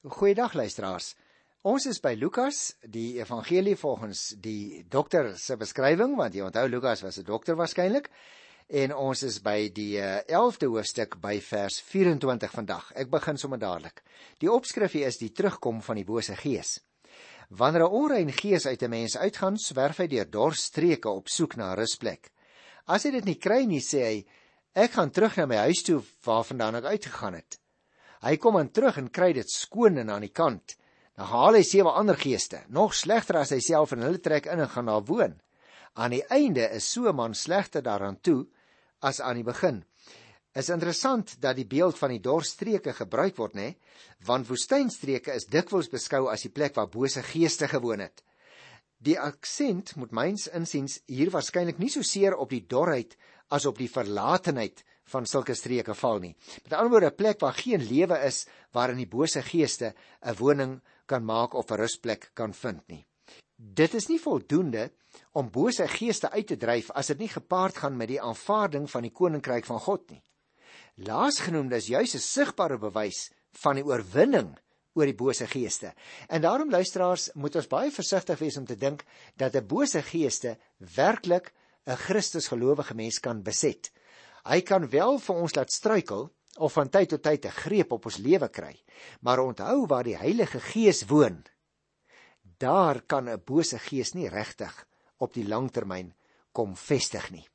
Goeiedag luisteraars. Ons is by Lukas, die evangelie volgens die dokter se beskrywing, want jy onthou Lukas was 'n dokter waarskynlik. En ons is by die 11de hoofstuk by vers 24 vandag. Ek begin sommer dadelik. Die opskrif hier is die terugkom van die bose gees. Wanneer 'n onrein gees uit 'n mens uitgaan, swerf hy deur dorstreke op soek na 'n rusplek. As hy dit nie kry nie, sê hy, ek gaan terug na my huis toe waarvandaan ek uitgegaan het. Hy kom dan terug en kry dit skoon en aan die kant. Dan haal hy sewe ander geeste, nog slegter as hy self en hulle trek in en gaan daar woon. Aan die einde is so 'n man slegter daaraan toe as aan die begin. Is interessant dat die beeld van die dorstreke gebruik word, nê? Want woestynstreke is dikwels beskou as die plek waar bose geeste gewoon het. Die aksent moet myns insiens hier waarskynlik nie so seer op die dorheid as op die verlatenheid van sulke streke val nie. Met ander woorde 'n plek waar geen lewe is waarin die bose geeste 'n woning kan maak of 'n rusplek kan vind nie. Dit is nie voldoende om bose geeste uit te dryf as dit nie gepaard gaan met die aanvaarding van die koninkryk van God nie. Laasgenoemde is juis 'n sigbare bewys van die oorwinning oor die bose geeste. En daarom luisteraars, moet ons baie versigtig wees om te dink dat 'n bose geeste werklik 'n Christusgelowige mens kan beset. Hy kan wel vir ons laat struikel of van tyd tot tyd 'n greep op ons lewe kry. Maar onthou waar die Heilige Gees woon, daar kan 'n bose gees nie regtig op die langtermyn kom vestig nie.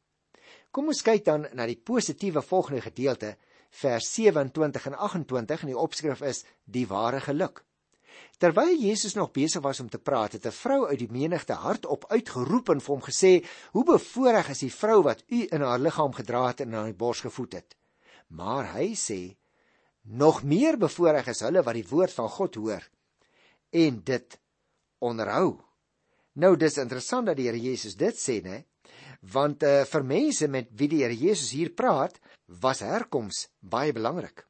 Kom ons kyk dan na die positiewe volgende gedeelte vers 27 en 28 en die opskrif is die ware geluk. Terwyl Jesus nog besig was om te praat, het 'n vrou uit die menigte hardop uitgeroep en vir hom gesê: "Hoe bevoorreg is die vrou wat u in haar liggaam gedra het en aan die bors gevoed het." Maar hy sê: "Nog meer bevoorreg is hulle wat die woord van God hoor en dit onderhou." Nou dis interessant dat die Here Jesus dit sê, né? Want uh, vir mense met wie die Here Jesus hier praat, was herkoms baie belangrik.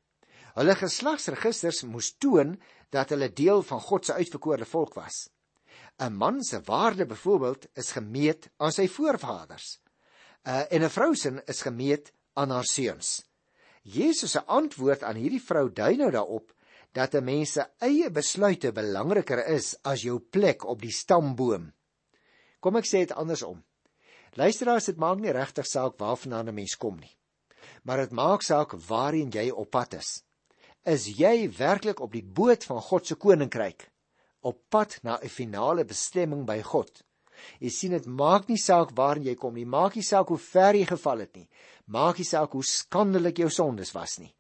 Hulle geslagsregisters moes toon dat hulle deel van God se uitverkore volk was. 'n Man se waarde byvoorbeeld is gemeet aan sy voorvaders. Uh, en 'n vrou se is gemeet aan haar seuns. Jesus se antwoord aan hierdie vrou dui nou daarop dat 'n mens se eie besluite belangriker is as jou plek op die stamboom. Kom ek sê dit andersom. Luisteraars, dit maak nie regtig saak waarvandaan 'n mens kom nie. Maar dit maak saak waarheen jy op pad is is jy werklik op die boot van God se koninkryk op pad na 'n finale bestemming by God. Jy sien dit maak nie saak waar jy kom nie, maak nie saak hoe ver jy geval het nie, maak nie saak hoe skandelik jou sondes was nie.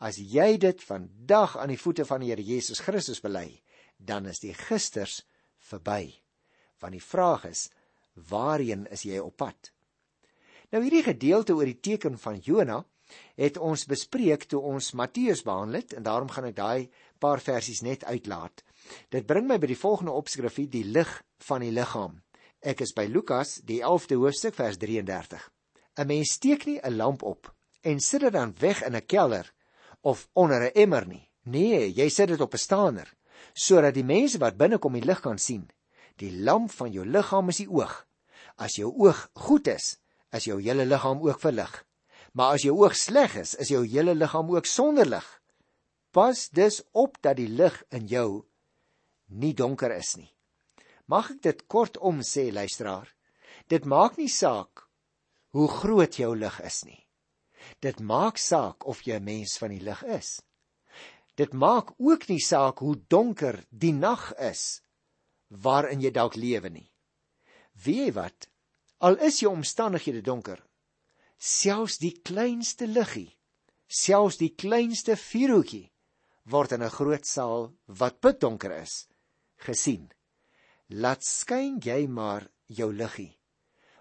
As jy dit vandag aan die voete van die Here Jesus Christus bely, dan is die gisters verby. Want die vraag is, waarheen is jy op pad? Nou hierdie gedeelte oor die teken van Jona het ons bespreek toe ons Matteus behandel het en daarom gaan ek daai paar versies net uitlaat. Dit bring my by die volgende opskrifie, die lig van die liggaam. Ek is by Lukas, die 11de hoofstuk vers 33. 'n Mens steek nie 'n lamp op en sit dit dan weg in 'n kelder of onder 'n emmer nie. Nee, jy sit dit op 'n staaner sodat die mense wat binnekom die lig kan sien. Die lamp van jou liggaam is die oog. As jou oog goed is, is jou hele liggaam ook verlig. Maar as jou oog sleg is, is jou hele liggaam ook sonder lig. Pas dus op dat die lig in jou nie donker is nie. Mag ek dit kortom sê, luisteraar? Dit maak nie saak hoe groot jou lig is nie. Dit maak saak of jy 'n mens van die lig is. Dit maak ook nie saak hoe donker die nag is waarin jy dalk lewe nie. Weet wat? Al is jou omstandighede donker, selfs die kleinste liggie, selfs die kleinste vuurhoutjie word in 'n groot saal wat pitdonker is gesien. Laat skyn jy maar jou liggie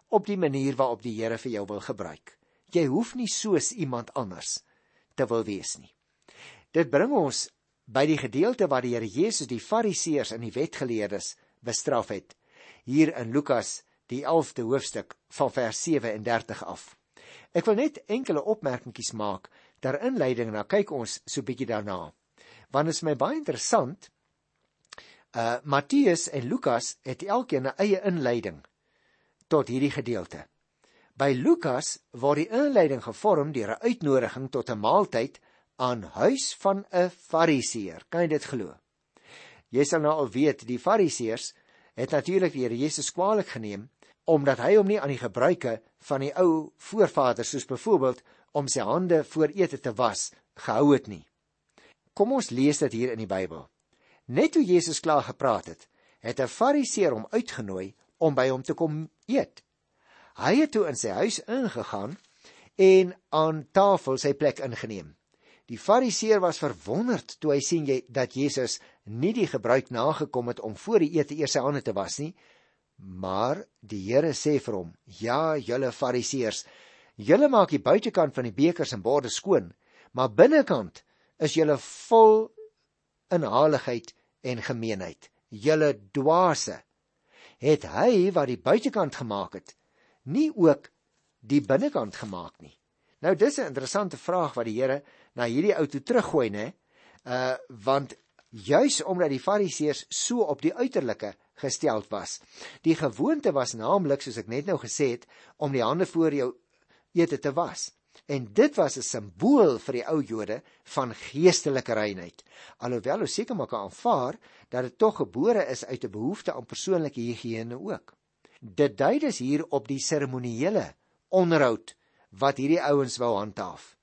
op die manier waarop die Here vir jou wil gebruik. Jy hoef nie soos iemand anders te wil wees nie. Dit bring ons by die gedeelte waar die Here Jesus die Fariseërs en die wetgeleerdes bestraf het hier in Lukas die 11de hoofstuk van vers 37 af. Ek wil net enkele opmerkingies maak ter inleiding en dan kyk ons so 'n bietjie daarna. Want dit is my baie interessant. Uh Matteus en Lukas het elkeen 'n eie inleiding tot hierdie gedeelte. By Lukas word die inleiding gevorm deur 'n uitnodiging tot 'n maaltyd aan huis van 'n Fariseer. Kan jy dit glo? Jy sal nou al weet die Fariseërs het natuurlik die Here Jesus kwaadlik geneem omdat hy hom nie aan die gebruike van die ou voorvaders soos byvoorbeeld om sy hande voor ete te was gehou het nie. Kom ons lees dit hier in die Bybel. Net toe Jesus klaar gepraat het, het 'n Fariseer hom uitgenooi om by hom te kom eet. Hy het toe in sy huis ingegaan en aan tafel sy plek ingeneem. Die Fariseer was verwonderd toe hy sien jy, dat Jesus nie die gebruik nagekom het om voor die ete eers sy hande te was nie, maar die Here sê vir hom: "Ja, julle Fariseërs, julle maak die buitekant van die bekers en borde skoon, maar binnekant is julle vol inhaligheid en gemeenheid. Julle dwaase. Het hy wat die buitekant gemaak het, nie ook die binnekant gemaak nie?" Nou dis 'n interessante vraag wat die Here na hierdie ou toe teruggooi, né? Uh want juis omdat die Fariseërs so op die uiterlike gesteld was. Die gewoonte was naamlik soos ek net nou gesê het om die hande voor jou ete te was. En dit was 'n simbool vir die ou Jode van geestelike reinheid. Alhoewel ons seker maak aanvaar dat dit tog gebore is uit 'n behoefte aan persoonlike higiëne ook. Dit dui dus hier op die seremoniele onderhoud wat hierdie ouens wou handhaaf.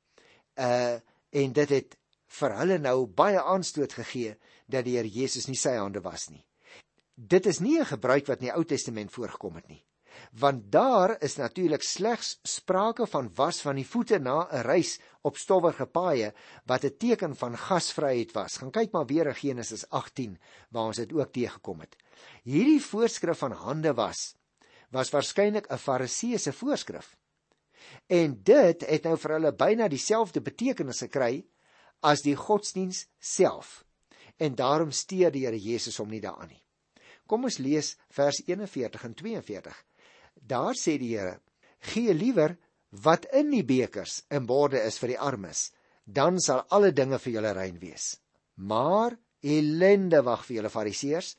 Uh en dit het vir hulle nou baie aanstoot gegee dat die Here Jesus nie sy hande was nie. Dit is nie 'n gebruik wat in die Ou Testament voorgekom het nie. Want daar is natuurlik slegs sprake van was van die voete na 'n reis op stowwige paaie wat 'n teken van gasvryheid was. Gaan kyk maar weer in Genesis 18 waar ons dit ook teëgekom het. Hierdie voorskrif van hande was was waarskynlik 'n fariseëse voorskrif. En dit het nou vir hulle byna dieselfde betekenis gekry as die godsdiens self. En daarom steur die Here Jesus hom nie daaraan nie. Kom ons lees vers 41 en 42. Daar sê die Here: "Gee liewer wat in die bekers en borde is vir die armes, dan sal alle dinge vir julle rein wees. Maar ellende wag vir julle fariseërs,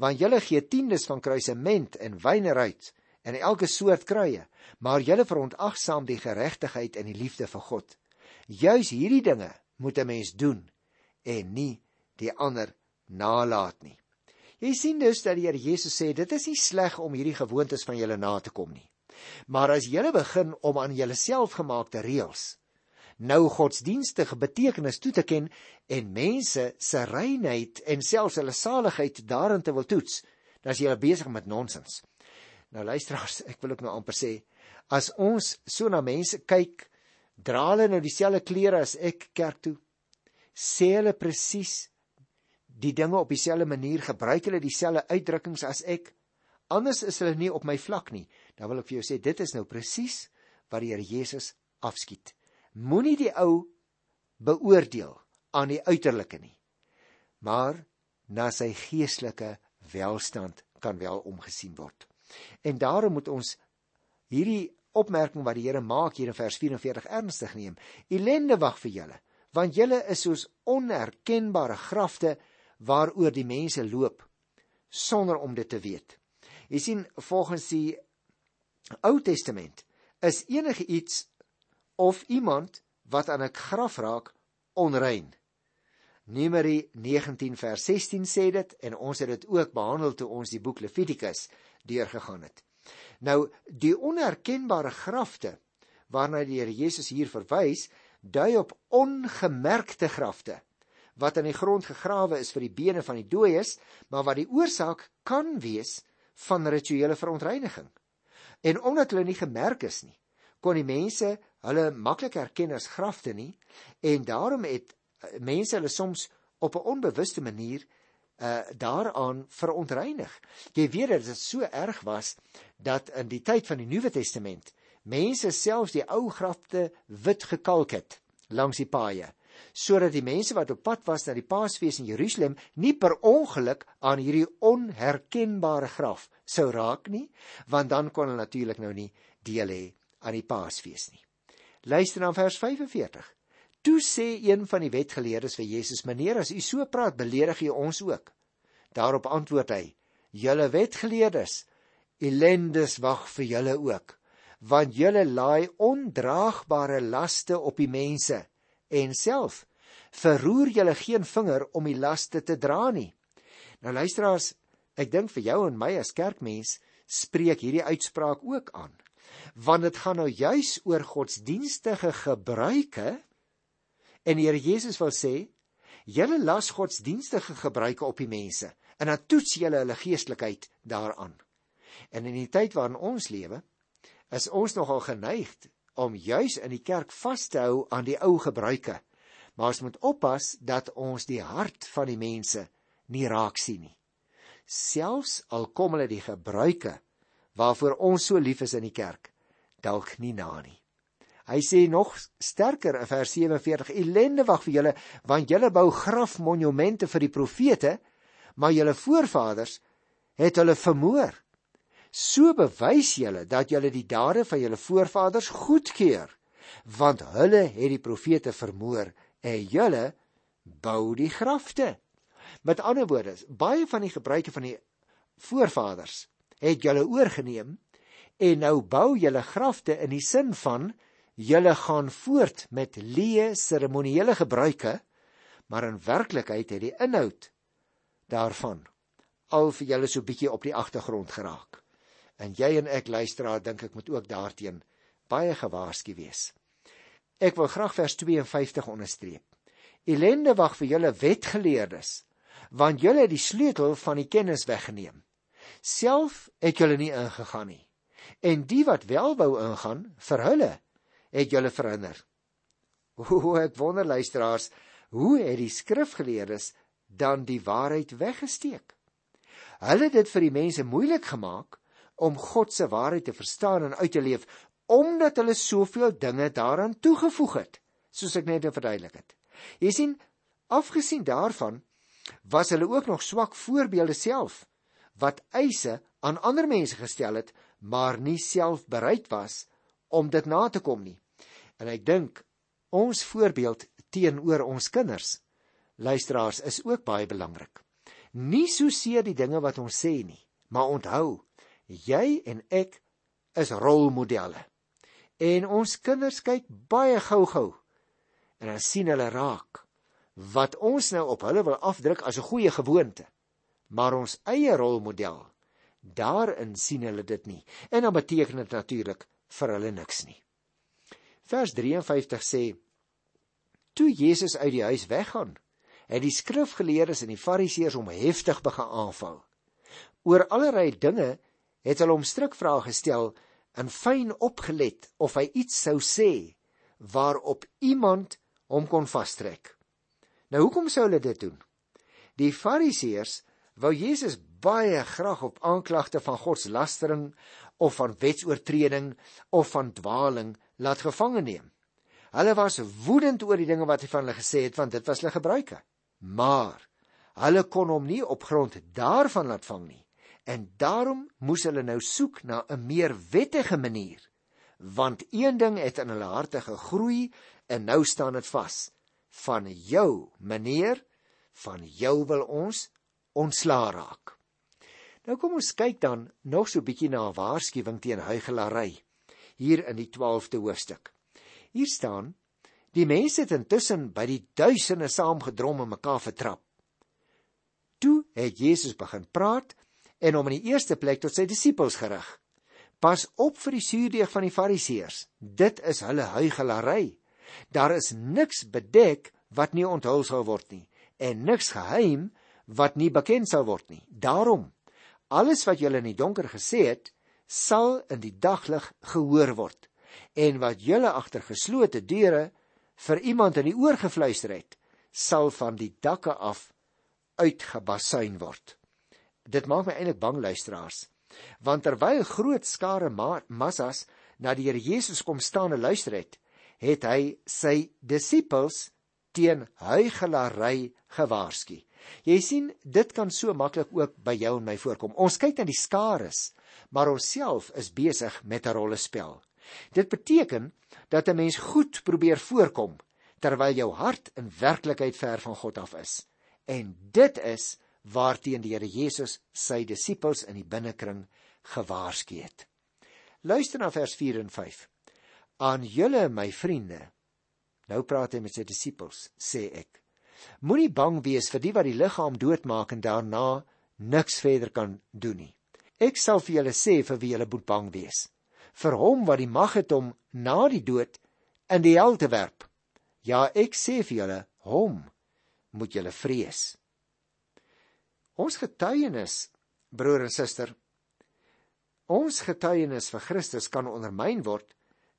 want julle gee tiendes van kruisement en wyneruit en elke soort kruie, maar julle verontagsaam die geregtigheid en die liefde vir God. Juis hierdie dinge moet 'n mens doen en nie die ander nalat nie. Jy sien dus dat die Here Jesus sê dit is nie sleg om hierdie gewoontes van julle na te kom nie. Maar as julle begin om aan julleself gemaakte reëls nou godsdienstige betekenis toe te ken en mense se reinheid en selfs hulle saligheid daarin te wil toets, dan is jy besig met nonsens. Nou luisteraars, ek wil ook nou amper sê, as ons so na mense kyk dra hulle nou dieselfde klere as ek kerk toe? Sê hulle presies die dinge op dieselfde manier, gebruik hulle dieselfde uitdrukkings as ek? Anders is hulle nie op my vlak nie. Dan wil ek vir jou sê dit is nou presies wat die Here Jesus afskiet. Moenie die ou beoordeel aan die uiterlike nie, maar na sy geestelike welstand kan wel omgesien word. En daarom moet ons hierdie opmerking wat die Here maak hier in vers 44 ernstig neem. Elende wag vir julle, want julle is soos onherkenbare grafte waaroor die mense loop sonder om dit te weet. Jy sien, volgens die Ou Testament is enige iets of iemand wat aan 'n graf raak onrein. Numeri 19 vers 16 sê dit en ons het dit ook behandel toe ons die boek Levitikus deurgegaan het. Nou die onherkenbare grafte waarna die Here Jesus hier verwys, dui op ongemerkte grafte wat in die grond gegrawe is vir die bene van die dooies, maar wat die oorsaak kan wees van rituele verontreiniging. En omdat hulle nie gemerk is nie, kon die mense hulle maklik herken as grafte nie en daarom het eh, mense hulle soms op 'n onbewuste manier uh daaraan verontreinig. Jy weet dit so erg was dat in die tyd van die Nuwe Testament mense selfs die ou grafte wit gekalk het langs die paaie sodat die mense wat op pad was na die Paasfees in Jerusalem nie per ongeluk aan hierdie onherkenbare graf sou raak nie want dan kon hulle natuurlik nou nie deel hê aan die Paasfees nie. Luister na vers 45. Toe sê een van die wetgeleerdes vir Jesus: "Meneer, as u so praat, beledig u ons ook." Daarop antwoord hy: "Julle wetgeleerdes, ellendes wag vir julle ook, want julle laai ondraagbare laste op die mense en self verroer julle geen vinger om die laste te dra nie. Nou luisteraars, ek dink vir jou en my as kerkmens spreek hierdie uitspraak ook aan. Want dit gaan nou juis oor godsdienstige gebruike en die Here Jesus wil sê, julle las godsdienstige gebruike op die mense en dan toets julle hulle geestelikheid daaraan. En in die tyd waarin ons lewe, is ons nogal geneig om juis in die kerk vas te hou aan die ou gebruike. Maar ons moet oppas dat ons die hart van die mense nie raak sien nie. Selfs al kom hulle die gebruike waarvoor ons so lief is in die kerk, dalk nie na nie. Hy sê nog sterker in vers 47: Elende wag vir julle, want julle bou grafmonumente vir die profete, maar julle voorvaders het hulle vermoor. So bewys julle dat julle die dade van julle voorvaders goedkeur, want hulle het die profete vermoor en julle bou die grafte. Met ander woorde, baie van die gebruike van die voorvaders het julle oorgeneem en nou bou julle grafte in die sin van julle gaan voort met leë seremonieele gebruike, maar in werklikheid het die inhoud daarvan al vir julle so bietjie op die agtergrond geraak. En jy en ek luisteraar dink ek moet ook daarteen baie gewaarsku wees. Ek wil graag vers 52 onderstreep. Elende wag vir julle wetgeleerdes, want julle het die sleutel van die kennis weggeneem. Self het julle nie ingegaan nie. En die wat wel wou ingaan, vir hulle het julle verhinder. O, ek wonder luisteraars, hoe het die skrifgeleerdes dan die waarheid weggesteek? Hulle het dit vir die mense moeilik gemaak om God se waarheid te verstaan en uit te leef omdat hulle soveel dinge daaraan toegevoeg het soos ek net nou verduidelik het. Jy sien, afgesien daarvan was hulle ook nog swak voorbeelde self wat eise aan ander mense gestel het, maar nie self bereid was om dit na te kom nie. En ek dink ons voorbeeld teenoor ons kinders luisteraars is ook baie belangrik. Nie so seer die dinge wat ons sê nie, maar onthou jy en ek is rolmodelle. En ons kinders kyk baie gou-gou en dan sien hulle raak wat ons nou op hulle wil afdruk as 'n goeie gewoonte. Maar ons eie rolmodel, daarin sien hulle dit nie. En dan beteken dit natuurlik vir hulle niks nie. Vers 53 sê: Toe Jesus uit die huis weggaan, het die skrifgeleerdes en die fariseërs hom heftig begin aanval. Oor allerlei dinge het hulle hom strikvrae gestel en fyn opgelet of hy iets sou sê waarop iemand hom kon vastrek. Nou hoekom sou hulle dit doen? Die Fariseërs wou Jesus baie graag op aanklagte van godslastering of van wetsoortreding of van dwaaling laat gevange neem. Hulle was woedend oor die dinge wat hy van hulle gesê het want dit was hulle gebruike. Maar hulle kon hom nie op grond daarvan laat vang nie en daarom moes hulle nou soek na 'n meer wettige manier want een ding het in hulle harte gegroei en nou staan dit vas van jou meneer van jou wil ons ontsla raak. Nou kom ons kyk dan nog so bietjie na 'n waarskuwing teen huigelary hier in die 12de hoofstuk. Hier staan die mense het intussen by die duisende saamgedrom en mekaar vertrap. Toe het Jesus begin praat en hom in die eerste plek tot sy disippels gerig. Pas op vir die suurdeeg van die Fariseërs. Dit is hulle huigelary. Daar is niks bedek wat nie onthul sal word nie en niks geheim wat nie bekend sal word nie. Daarom alles wat julle in die donker gesê het, sal in die daglig gehoor word. En wat julle agter geslote deure vir iemand in die oor gefluister het, sal van die dakke af uitgebasuin word. Dit maak my eintlik bang luisteraars. Want terwyl groot skare ma massas na die Here Jesus kom staan en luister het, het hy sy disippels teen huigelary gewaarsku. Jy sien, dit kan so maklik ook by jou en my voorkom. Ons kyk na die skares, maar ons self is besig met 'n rollespel. Dit beteken dat 'n mens goed probeer voorkom terwyl jou hart in werklikheid ver van God af is. En dit is waarteen die Here Jesus sy disippels in die binnekring gewaarsku het. Luister na vers 4 en 5. Aan julle my vriende. Nou praat hy met sy disippels, sê ek. Moenie bang wees vir die wat die liggaam doodmaak en daarna niks verder kan doen nie. Ek sal vir julle sê vir wie julle moet bang wees. Vir hom wat die mag het om na die dood in die hel te werp. Ja, ek sê vir julle, hom moet julle vrees. Ons getuienis, broer en suster, ons getuienis vir Christus kan ondermyn word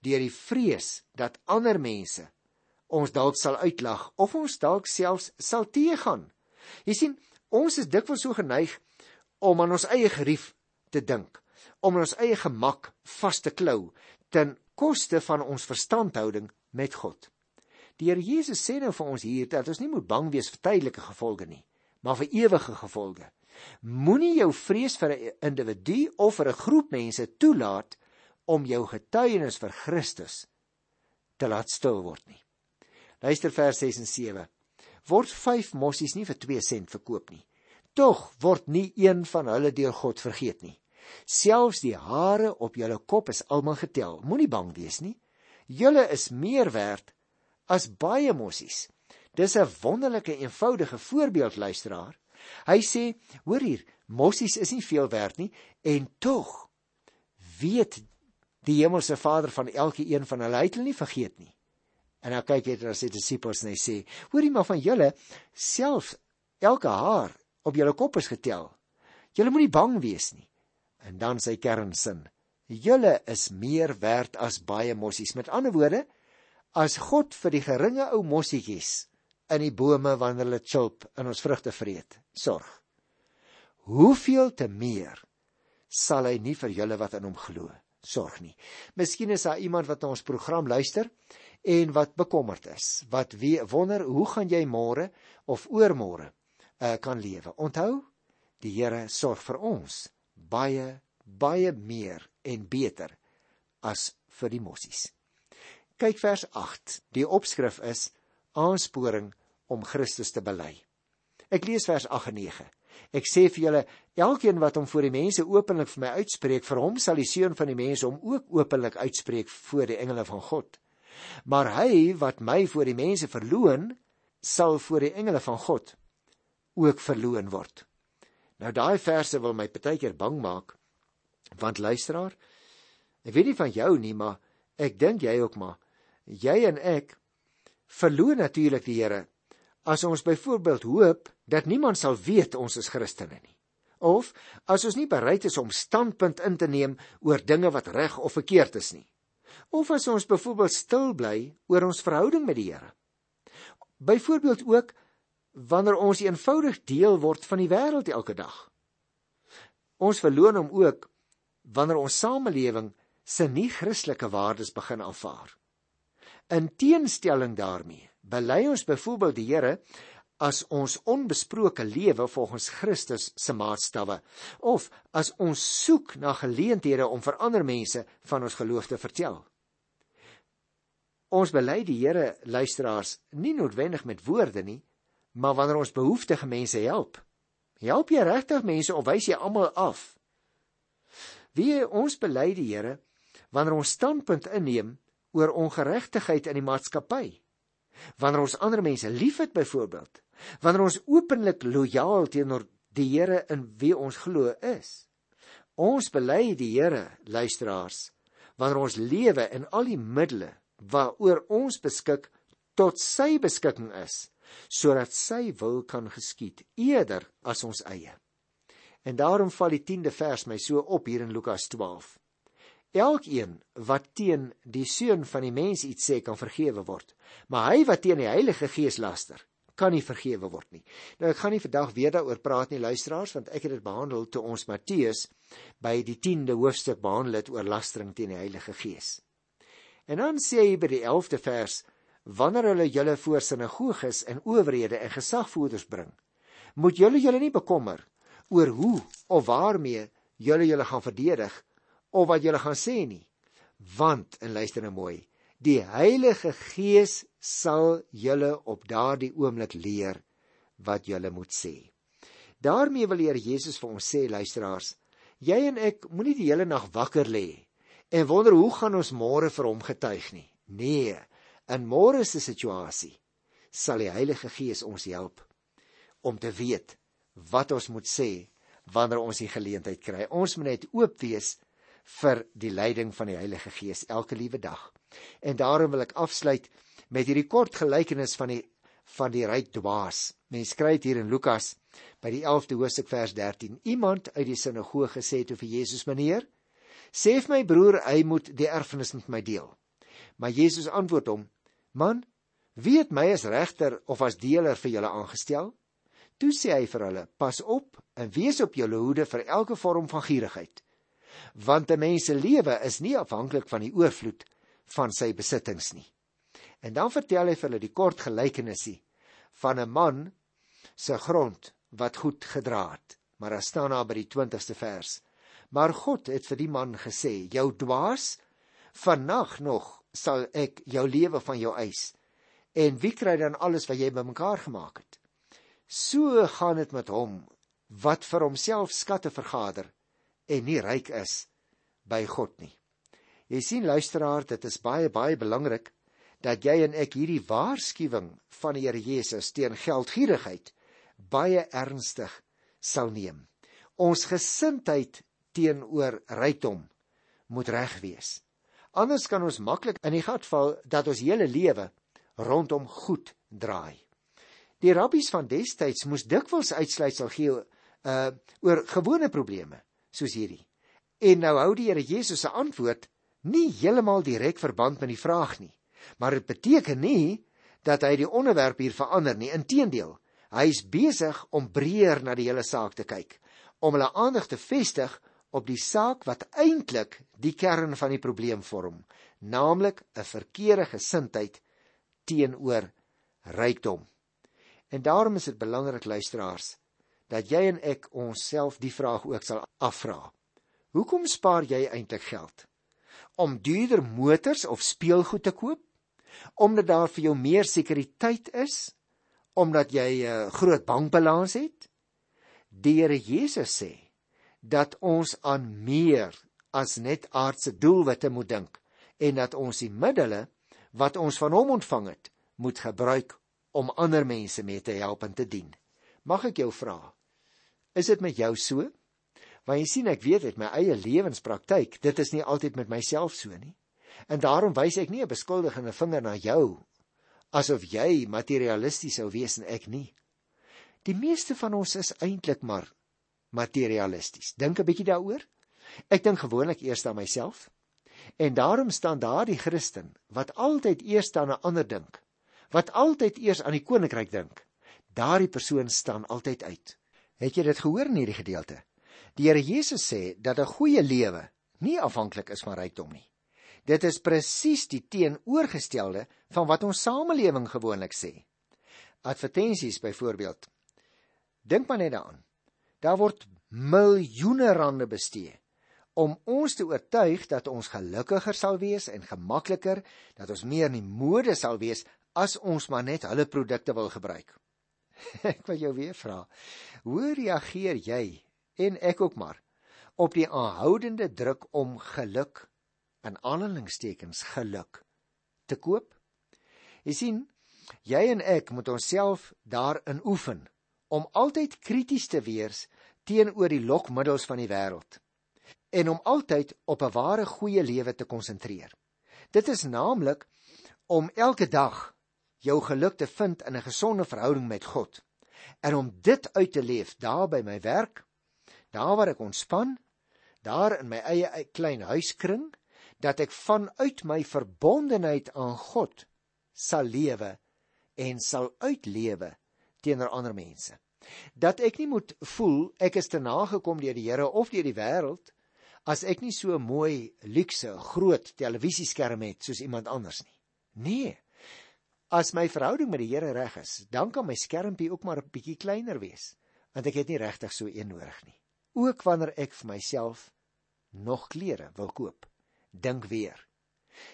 deur die vrees dat ander mense ons dalk sal uitlag of ons dalk selfs sal teëgaan. Jy sien, ons is dikwels so geneig om aan ons eie gerief te dink, om aan ons eie gemak vas te klou ten koste van ons verstandhouding met God. Die Here Jesus sê nou vir ons hier dat ons nie moet bang wees vir tydelike gevolge nie, maar vir ewige gevolge. Moenie jou vrees vir 'n individu of vir 'n groep mense toelaat om jou getuienis vir Christus te laat stil word nie. Luister vers 6 en 7. Word 5 mossies nie vir 2 sent verkoop nie. Tog word nie een van hulle deur God vergeet nie. Selfs die hare op julle kop is almal getel. Moenie bang wees nie. Julle is meer werd as baie mossies. Dis 'n wonderlike eenvoudige voorbeeld luisteraar. Hy sê, hoor hier, mossies is nie veel werd nie en tog weet die hemelse Vader van elke een van hulle, hy het hulle nie vergeet nie. En dan kyk hy na sy disippels en hy sê: "Hoorie maar van julle, self elke haar op julle kop is getel. Julle moenie bang wees nie." En dan sy kernsin: "Julle is meer werd as baie mossies." Met ander woorde, as God vir die geringe ou mossietjies in die bome wanneer hulle chilp in ons vrugte vreet, sorg. Hoeveel te meer sal hy nie vir julle wat in hom glo sorg nie. Miskien is daar iemand wat na ons program luister en wat bekommerd is. Wat wie wonder hoe gaan jy môre of oormôre uh, kan lewe? Onthou, die Here sorg vir ons baie baie meer en beter as vir die mossies. Kyk vers 8. Die opskrif is aansporing om Christus te bely. Ek lees vers 8 en 9. Ek sê vir julle, elkeen wat hom voor die mense openlik vir my uitspreek, vir hom sal die seun van die mense hom ook openlik uitspreek voor die engele van God. Maar hy wat my voor die mense verloon, sal voor die engele van God ook verloon word. Nou daai verse wil my baie keer bang maak. Want luisteraar, ek weet nie van jou nie, maar ek dink jy ook maar jy en ek verloon natuurlik die Here as ons byvoorbeeld hoop dat niemand sal weet ons is Christene nie. Of as ons nie bereid is om standpunt in te neem oor dinge wat reg of verkeerd is nie. Of as ons byvoorbeeld stil bly oor ons verhouding met die Here. Byvoorbeeld ook wanneer ons eenvoudig deel word van die wêreld elke dag. Ons verloon hom ook wanneer ons samelewing se nie Christelike waardes begin aanvaar. In teenstelling daarmee bely ons byvoorbeeld die Here as ons onbesproke lewe volgens Christus se maatstawwe of as ons soek na geleenthede om vir ander mense van ons geloof te vertel. Ons bely die Here luisteraars nie noodwendig met woorde nie, maar wanneer ons behoeftige mense help. Help jy regtig mense of wys jy almal af? Wie ons bely die Here wanneer ons standpunt inneem oor ongeregtigheid in die maatskappy wanneer ons ander mense liefhet byvoorbeeld, wanneer ons openlik lojaal teenoor die Here in wie ons glo is. Ons bely die Here, luisteraars, wanneer ons lewe in al die middele waaroor ons beskik tot sy beskikking is, sodat sy wil kan geskied eerder as ons eie. En daarom val die 10de vers my so op hier in Lukas 12. Elkeen wat teen die seun van die mens iets sê kan vergewe word, maar hy wat teen die Heilige Gees laster, kan nie vergewe word nie. Nou ek gaan nie vandag weer daaroor praat nie luisteraars, want ek het dit behandel toe ons Matteus by die 10de hoofstuk behandel het oor lastering teen die Heilige Gees. En dan sê hy by die 11de vers: Wanneer hulle julle voor sinagoges en owerhede en gesagvoerders bring, moet julle julle nie bekommer oor hoe of waarmee julle julle gaan verdedig of wat julle gaan sê nie. Want en luister nou mooi, die Heilige Gees sal julle op daardie oomblik leer wat julle moet sê. daarmee wil Here Jesus vir ons sê luisteraars, jy en ek moenie die hele nag wakker lê en wonder hoe gaan ons môre vir hom getuig nie. Nee, in môre se situasie sal die Heilige Gees ons help om te weet wat ons moet sê wanneer ons die geleentheid kry. Ons moet net oop wees vir die leiding van die Heilige Gees elke liewe dag. En daarom wil ek afsluit met hierdie kort gelykenis van die van die ryk dwaas. Mens skryf hier in Lukas by die 11de hoofstuk vers 13. Iemand uit die sinagoge sê toe vir Jesus: "Meneer, sê vir my broer hy moet die erfenis met my deel." Maar Jesus antwoord hom: "Man, wie het my as regter of as deler vir julle aangestel?" Toe sê hy vir hulle: "Pas op en wees op julle hoede vir elke vorm van gierigheid, want 'n mens se lewe is nie afhanklik van die oorvloed van sy besittings nie." En dan vertel hy vir hulle die kort gelykenisie van 'n man se grond wat goed gedra het. Maar daar staan daar by die 20ste vers. Maar God het vir die man gesê: "Jou dwaas, vannag nog sal ek jou lewe van jou eis. En wie kry dan alles wat jy bymekaar gemaak het?" So gaan dit met hom wat vir homself skatte vergader en nie ryk is by God nie. Jy sien luisteraar, dit is baie baie belangrik dat jy en ek hierdie waarskuwing van die Here Jesus teen geldgierigheid baie ernstig sal neem. Ons gesindheid teenoor rykdom moet reg wees. Anders kan ons maklik in die gat val dat ons hele lewe rondom goed draai. Die rabbies van destyds moes dikwels uitsluitsel gee uh oor gewone probleme soos hierdie. En nou hou die Here Jesus se antwoord nie heeltemal direk verband met die vraag nie. Maar dit beteken nie dat hy die onderwerp hier verander nie. Inteendeel, hy is besig om breër na die hele saak te kyk, om hulle aandag te vestig op die saak wat eintlik die kern van die probleem vorm, naamlik 'n verkeerde gesindheid teenoor rykdom. En daarom is dit belangrik luisteraars dat jy en ek onsself die vraag ook sal afvra. Hoekom spaar jy eintlik geld? Om duurder motors of speelgoed te koop? omdat daar vir jou meer sekuriteit is, omdat jy 'n uh, groot bankbalans het. Die Here Jesus sê dat ons aan meer as net aardse doelwitte moet dink en dat ons die middele wat ons van hom ontvang het, moet gebruik om ander mense mee te help en te dien. Mag ek jou vra, is dit met jou so? Want jy sien ek weet uit my eie lewenspraktyk, dit is nie altyd met myself so nie. En daarom wys ek nie 'n beskuldigende vinger na jou asof jy materialisties sou wees en ek nie. Die meeste van ons is eintlik maar materialisties. Dink 'n bietjie daaroor. Ek dink gewoonlik eers aan myself. En daarom staan daardie Christen wat altyd eers aan 'n ander dink, wat altyd eers aan die koninkryk dink. Daardie persoon staan altyd uit. Het jy dit gehoor in hierdie gedeelte? Die Here Jesus sê dat 'n goeie lewe nie afhanklik is van rykdom nie. Dit is presies die teenoorgestelde van wat ons samelewing gewoonlik sê. Advertensies byvoorbeeld. Dink maar net daaraan. Daar word miljoene rande bestee om ons te oortuig dat ons gelukkiger sal wees en gemakliker, dat ons meer in die mode sal wees as ons maar net hulle produkte wil gebruik. ek wil jou weer vra, hoe reageer jy en ek ook maar op die aanhoudende druk om geluk in aanhalingstekens geluk te koop. Jy sien, jy en ek moet onsself daarin oefen om altyd krities te wees teenoor die lokmiddels van die wêreld en om altyd op 'n ware goeie lewe te konsentreer. Dit is naamlik om elke dag jou geluk te vind in 'n gesonde verhouding met God en om dit uit te leef daar by my werk, daar waar ek ontspan, daar in my eie klein huiskring dat ek vanuit my verbondenheid aan God sal lewe en sal uitlewe teenoor ander mense. Dat ek nie moet voel ek is te nagekom deur die Here of deur die wêreld as ek nie so mooi, luukse, groot televisieskerm het soos iemand anders nie. Nee. As my verhouding met die Here reg is, dan kan my skermpie ook maar 'n bietjie kleiner wees, want ek het nie regtig so een nodig nie. Ook wanneer ek vir myself nog klere wil koop dink weer.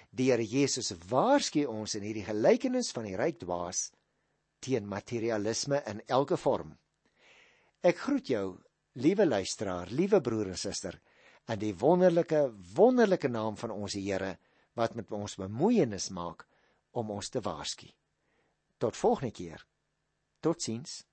Die Here Jesus waarsku ons in hierdie gelykenis van die ryk dwaas teen materialisme in elke vorm. Ek groet jou, liewe luisteraar, liewe broer en suster, in die wonderlike, wonderlike naam van ons Here wat met ons bemoeienis maak om ons te waarsku. Tot volgende keer. Totsiens.